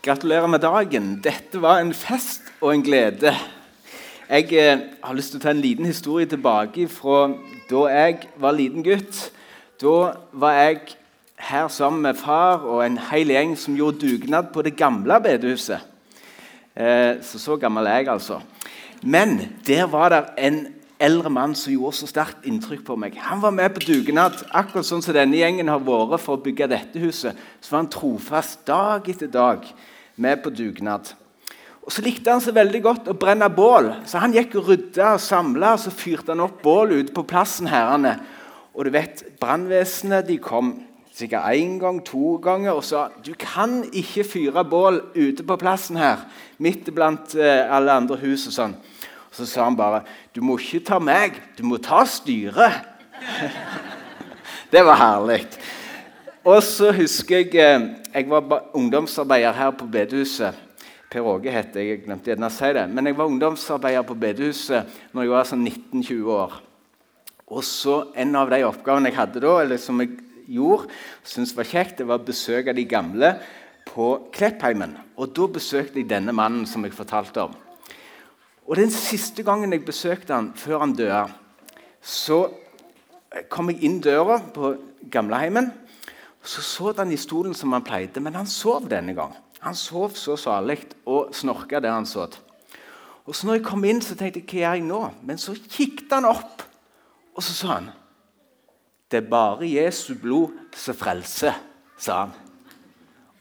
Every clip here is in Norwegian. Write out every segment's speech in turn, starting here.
Gratulerer med dagen. Dette var en fest og en glede. Jeg eh, har lyst til å ta en liten historie tilbake fra da jeg var liten gutt. Da var jeg her sammen med far og en hel gjeng som gjorde dugnad på det gamle bedehuset. Eh, så så gammel er jeg, altså. Men der var det en eldre mann som gjorde så sterkt inntrykk på meg. Han var med på dugnad, akkurat sånn som denne gjengen har vært for å bygge dette huset. Så var han trofast dag etter dag med på dugnad. Og Så likte han så veldig godt å brenne bål, så han gikk og rydda og samla. Så fyrte han opp bål ute på plassen. herrene. Og du vet, Brannvesenet de kom sikkert én gang, to ganger og sa du kan ikke fyre bål ute på plassen her, midt blant eh, alle andre hus. og sånn. Så sa han bare 'Du må ikke ta meg, du må ta styret'. det var herlig. Og så husker jeg eh, Jeg var ungdomsarbeider her på bedehuset. Per Åge het jeg. jeg glemte gjerne å si det. Men jeg var ungdomsarbeider på bedehuset når jeg var sånn 19-20 år. Og så En av de oppgavene jeg hadde da, eller som jeg gjorde, syntes var kjekt, det var å besøke de gamle på Kleppheimen. Og Da besøkte jeg denne mannen som jeg fortalte om. Og Den siste gangen jeg besøkte han før han døde, så kom jeg inn døra på gamleheimen. Så så han i stolen som han pleide, men han sov denne gang. Han sov så salig og snorka der han satt. Og så når jeg kom inn, så tenkte jeg hva gjør jeg nå? Men så kikket han opp, og så sa han Det er bare Jesu blod som frelser, sa han.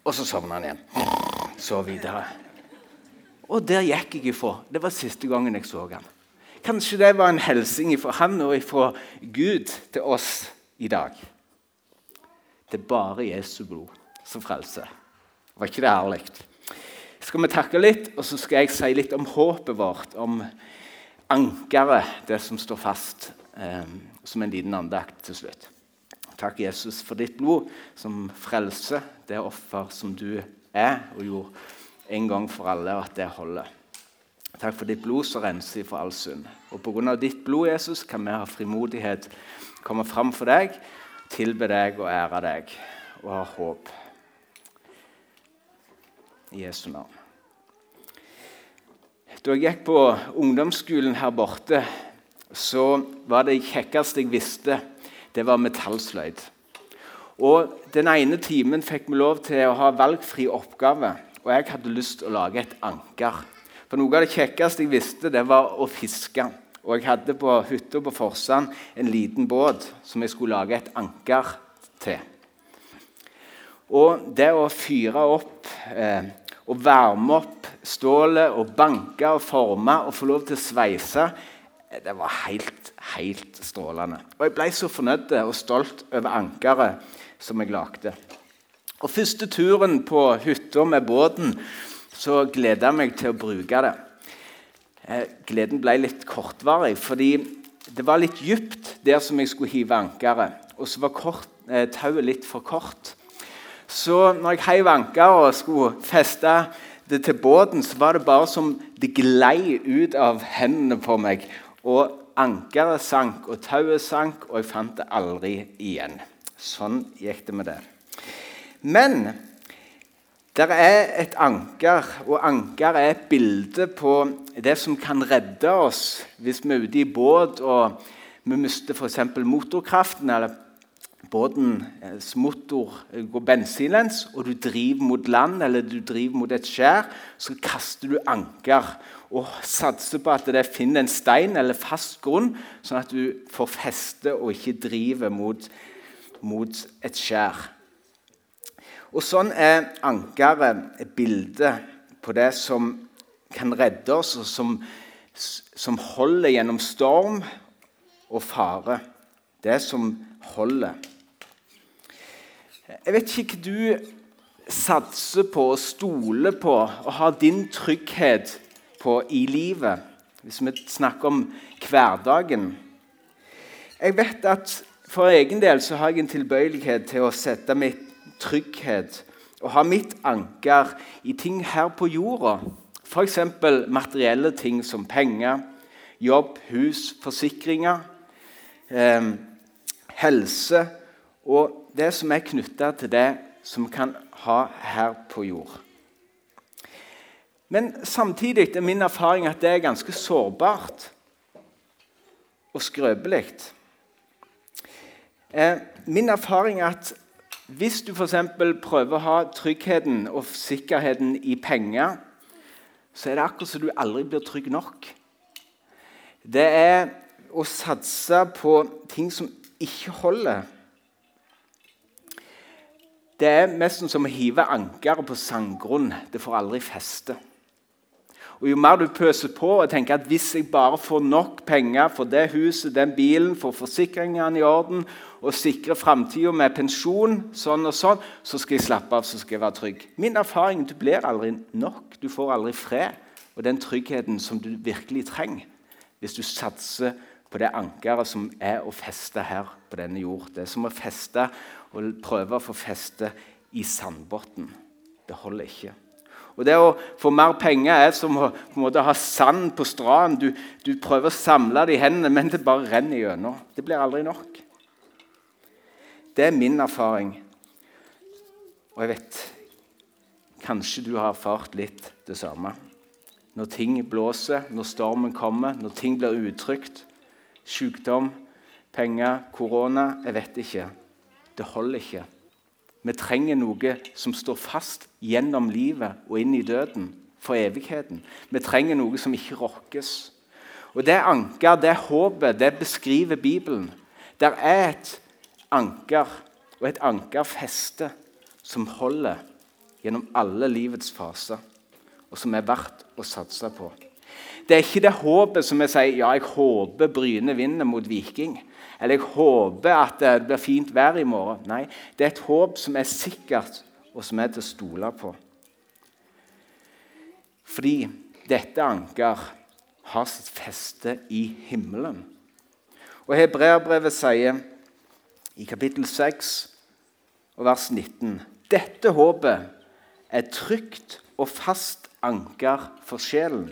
Og så sovna han igjen. Så videre. Og der gikk jeg ifra. Det var siste gangen jeg så ham. Kanskje det var en hilsen fra han og fra Gud til oss i dag. Det er bare Jesu blod som frelser. Var ikke det herlig? Skal vi takke litt, og så skal jeg si litt om håpet vårt, om ankeret, det som står fast, eh, som en liten andakt til slutt. Takk, Jesus, for ditt blod som frelser det offer som du er og gjorde en gang for alle, og at det holder. Takk for ditt blod som renser for all synd. Og Pga. ditt blod Jesus, kan vi ha frimodighet, komme fram for deg, tilbe deg og ære deg og ha håp. I Jesu navn. Da jeg gikk på ungdomsskolen her borte, så var det kjekkeste jeg visste, det var metallsløyd. Og Den ene timen fikk vi lov til å ha valgfri oppgave og jeg hadde lyst til å lage et anker. For Noe av det kjekkeste jeg visste, det var å fiske. Og jeg hadde på hytta på Forsand en liten båt som jeg skulle lage et anker til. Og det å fyre opp eh, og varme opp stålet og banke og forme og få lov til å sveise, eh, det var helt, helt strålende. Og jeg ble så fornøyd og stolt over ankeret som jeg lagde. Og Første turen på hytta med båten så gleda jeg meg til å bruke det. Eh, gleden ble litt kortvarig, fordi det var litt dypt der som jeg skulle hive ankeret. Og så var kort, eh, tauet litt for kort. Så når jeg heiv ankeret og skulle feste det til båten, så var det bare som det glei ut av hendene på meg. Og ankeret sank, og tauet sank, og jeg fant det aldri igjen. Sånn gikk det med det. Men det er et anker, og anker er et bilde på det som kan redde oss hvis vi er ute i båt og vi mister f.eks. motorkraften. eller Båtens motor går bensinlens, og du driver mot land eller du driver mot et skjær. Så kaster du anker og satser på at det finner en stein eller fast grunn, sånn at du får feste og ikke driver mot, mot et skjær. Og Sånn er ankeret et bilde på det som kan redde oss, og som, som holder gjennom storm og fare. Det som holder. Jeg vet ikke hva du satser på og stoler på og har din trygghet på i livet, hvis vi snakker om hverdagen. Jeg vet at for egen del så har jeg en tilbøyelighet til å sette mitt trygghet og ha mitt anker i ting her på jorda. F.eks. materielle ting som penger, jobb, hus, forsikringer, eh, helse og det som er knytta til det som vi kan ha her på jord. Men samtidig er min erfaring at det er ganske sårbart og skrøpelig. Eh, min erfaring er at hvis du f.eks. prøver å ha tryggheten og sikkerheten i penger, så er det akkurat som du aldri blir trygg nok. Det er å satse på ting som ikke holder. Det er nesten som å hive ankeret på sandgrunn. Det får aldri feste. Og Jo mer du pøser på og tenker at hvis jeg bare får nok penger for det huset, den bilen, for forsikringene i orden og sikre framtida med pensjon, sånn og sånn, så skal jeg slappe av så skal jeg være trygg. Min erfaring du blir aldri nok. Du får aldri fred og den tryggheten som du virkelig trenger hvis du satser på det ankeret som er å feste her på denne jord. Det er som å feste og prøve å få feste i sandbunnen. Det holder ikke. Og Det å få mer penger er som å måte, ha sand på stranden. Du, du, prøver å samle det i hendene, men det bare renner gjennom. Det blir aldri nok. Det er min erfaring. Og jeg vet Kanskje du har erfart litt det samme. Når ting blåser, når stormen kommer, når ting blir utrygt. Sykdom, penger, korona Jeg vet ikke. Det holder ikke. Vi trenger noe som står fast gjennom livet og inn i døden, for evigheten. Vi trenger noe som ikke rokkes. Og Det anker, det håpet, det beskriver Bibelen. Der er et anker og et ankerfeste som holder gjennom alle livets faser, og som er verdt å satse på. Det er ikke det håpet som vi sier ja, jeg håper Bryne vinner mot Viking. Eller jeg håper at det blir fint vær i morgen. Nei, det er et håp som er sikkert, og som er til å stole på. Fordi dette anker har sitt feste i himmelen. Og Hebreerbrevet sier i kapittel 6 og vers 19 Dette håpet er trygt og fast anker for sjelen.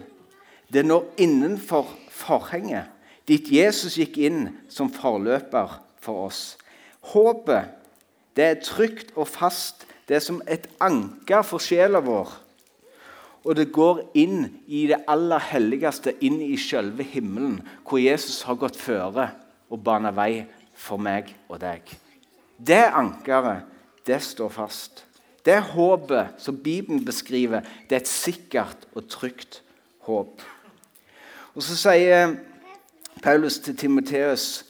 Det når innenfor forhenget dit Jesus gikk inn som forløper for oss. Håpet det er trygt og fast. Det er som et anker for sjela vår. Og det går inn i det aller helligste, inn i selve himmelen, hvor Jesus har gått føre og bana vei for meg og deg. Det ankeret, det står fast. Det håpet som Bibelen beskriver, det er et sikkert og trygt håp. Og Så sier Paulus til Timoteus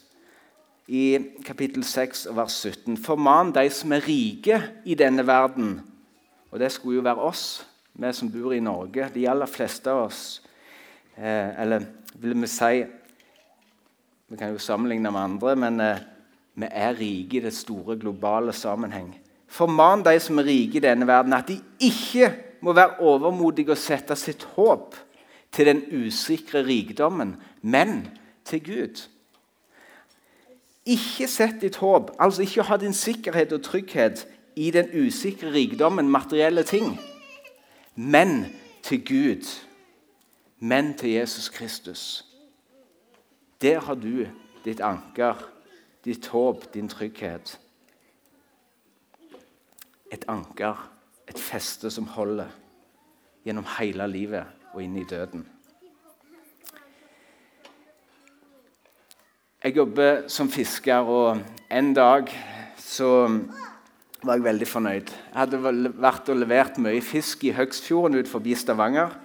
i kapittel 6, vers 17.: Forman de som er rike i denne verden. Og det skulle jo være oss, vi som bor i Norge. De aller fleste av oss. Eh, eller vil vi si Vi kan jo sammenligne med andre, men eh, vi er rike i det store, globale sammenheng. Forman de som er rike i denne verden, at de ikke må være overmodige og sette sitt håp til den usikre rikdommen, men til Gud. Ikke sett ditt håp, altså ikke ha din sikkerhet og trygghet i den usikre rikdommen, materielle ting, men til Gud. Men til Jesus Kristus. Der har du ditt anker, ditt håp, din trygghet. Et anker, et feste som holder gjennom hele livet og inn i døden. Jeg jobber som fisker, og en dag så var jeg veldig fornøyd. Jeg hadde vært og levert mye fisk i Høgsfjorden ut forbi Stavanger.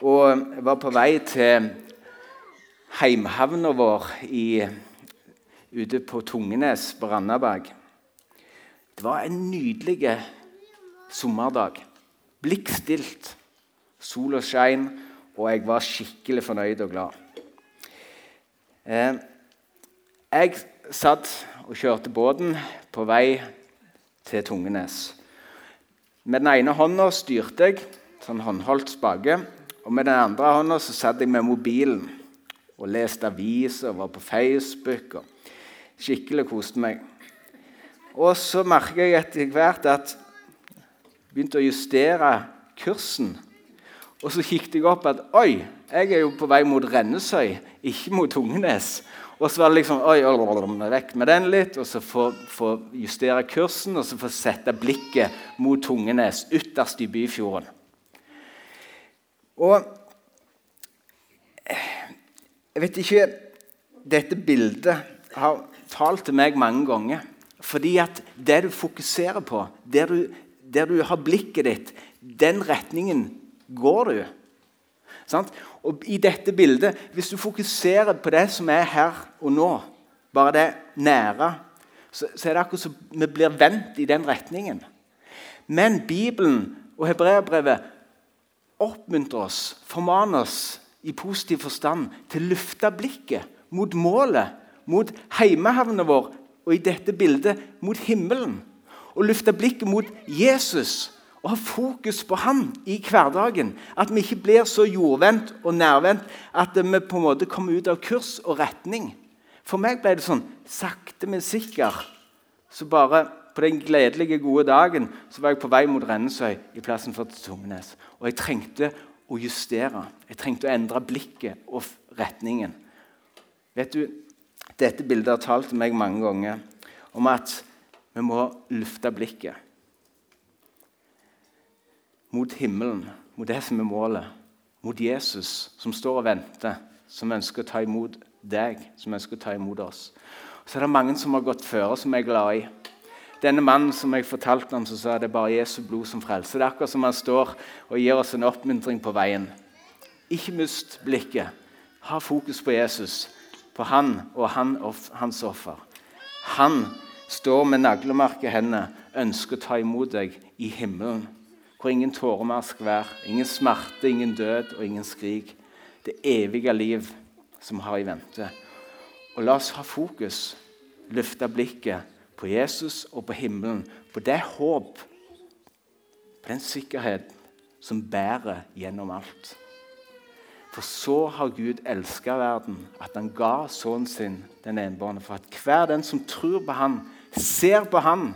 Og jeg var på vei til heimhavna vår i, ute på Tungenes på Randaberg. Det var en nydelig sommerdag. Blikkstilt. Sola skein, og jeg var skikkelig fornøyd og glad. Eh, jeg satt og kjørte båten på vei til Tungenes. Med den ene hånda styrte jeg, sånn håndholdt spake. Og med den andre hånda så satt jeg med mobilen og leste aviser og var på Facebook. og Skikkelig koste meg. Og så merket jeg etter hvert at jeg begynte å justere kursen. Og så kikket jeg opp at oi, jeg er jo på vei mot Rennesøy, ikke mot Tungenes. Og så var det liksom oi, Vekk med den litt, og så få, få justere kursen og så få sette blikket mot Tungenes, ytterst i Byfjorden. Og jeg vet ikke Dette bildet har talt til meg mange ganger. Fordi at det du fokuserer på, der du, der du har blikket ditt, den retningen går du. Sant? Og i dette bildet, Hvis du fokuserer på det som er her og nå, bare det nære, så, så er det akkurat som vi blir vendt i den retningen. Men Bibelen og hebreerbrevet oppmuntrer oss, formaner oss i positiv forstand til å løfte blikket mot målet, mot heimehavnen vår, og i dette bildet mot himmelen. Og løfte blikket mot Jesus og ha fokus på han i hverdagen. At vi ikke blir så jordvendt og nærvendt at vi på en måte kommer ut av kurs og retning. For meg ble det sånn sakte, men sikker. Så bare på den gledelige, gode dagen så var jeg på vei mot Rennesøy i plassen for Tommenes. Og jeg trengte å justere. Jeg trengte å endre blikket og retningen. Vet du, Dette bildet har talt meg mange ganger om at vi må lufte blikket mot himmelen, mot det som er målet. Mot Jesus, som står og venter, som ønsker å ta imot deg, som ønsker å ta imot oss. Så er det mange som har gått før, som jeg er glad i. Denne mannen som jeg fortalte om, som sa det er bare Jesu blod som frelser. Det er akkurat som han står og gir oss en oppmuntring på veien. Ikke mist blikket. Ha fokus på Jesus, på han og han, hans offer. Han står med naglemerket i hendene, ønsker å ta imot deg i himmelen hvor ingen tårer mer skal være, ingen smerte, ingen død og ingen skrik. Det evige liv som har i vente. Og la oss ha fokus, løfte blikket på Jesus og på himmelen, på det håp, på den sikkerhet som bærer gjennom alt. For så har Gud elska verden, at han ga sønnen sin, den enbårne, for at hver den som tror på han, ser på han,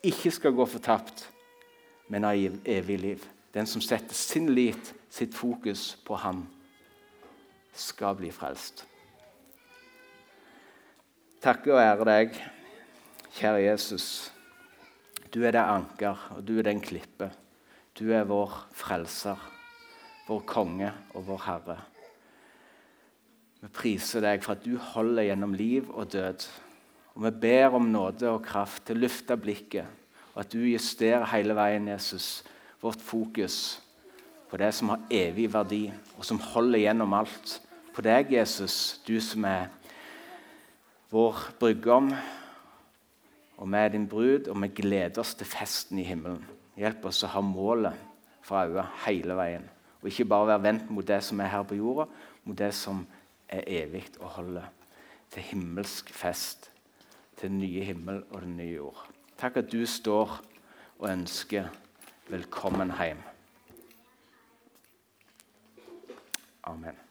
ikke skal gå fortapt, men av evig liv. Den som setter sin lit, sitt fokus på ham, skal bli frelst. Takke og ære deg, kjære Jesus. Du er det anker, og du er den klippe. Du er vår frelser, vår konge og vår herre. Vi priser deg for at du holder gjennom liv og død. Og vi ber om nåde og kraft til å løfte blikket og at du justerer hele veien, Jesus, vårt fokus på det som har evig verdi, og som holder gjennom alt. På deg, Jesus, du som er vår brudgom, og vi er din brud, og vi gleder oss til festen i himmelen. Hjelp oss å ha målet for øye hele veien, og ikke bare være vendt mot det som er her på jorda, mot det som er evig og holder til himmelsk fest, til den nye himmel og den nye jord. Takk at du står og ønsker velkommen hjem. Amen.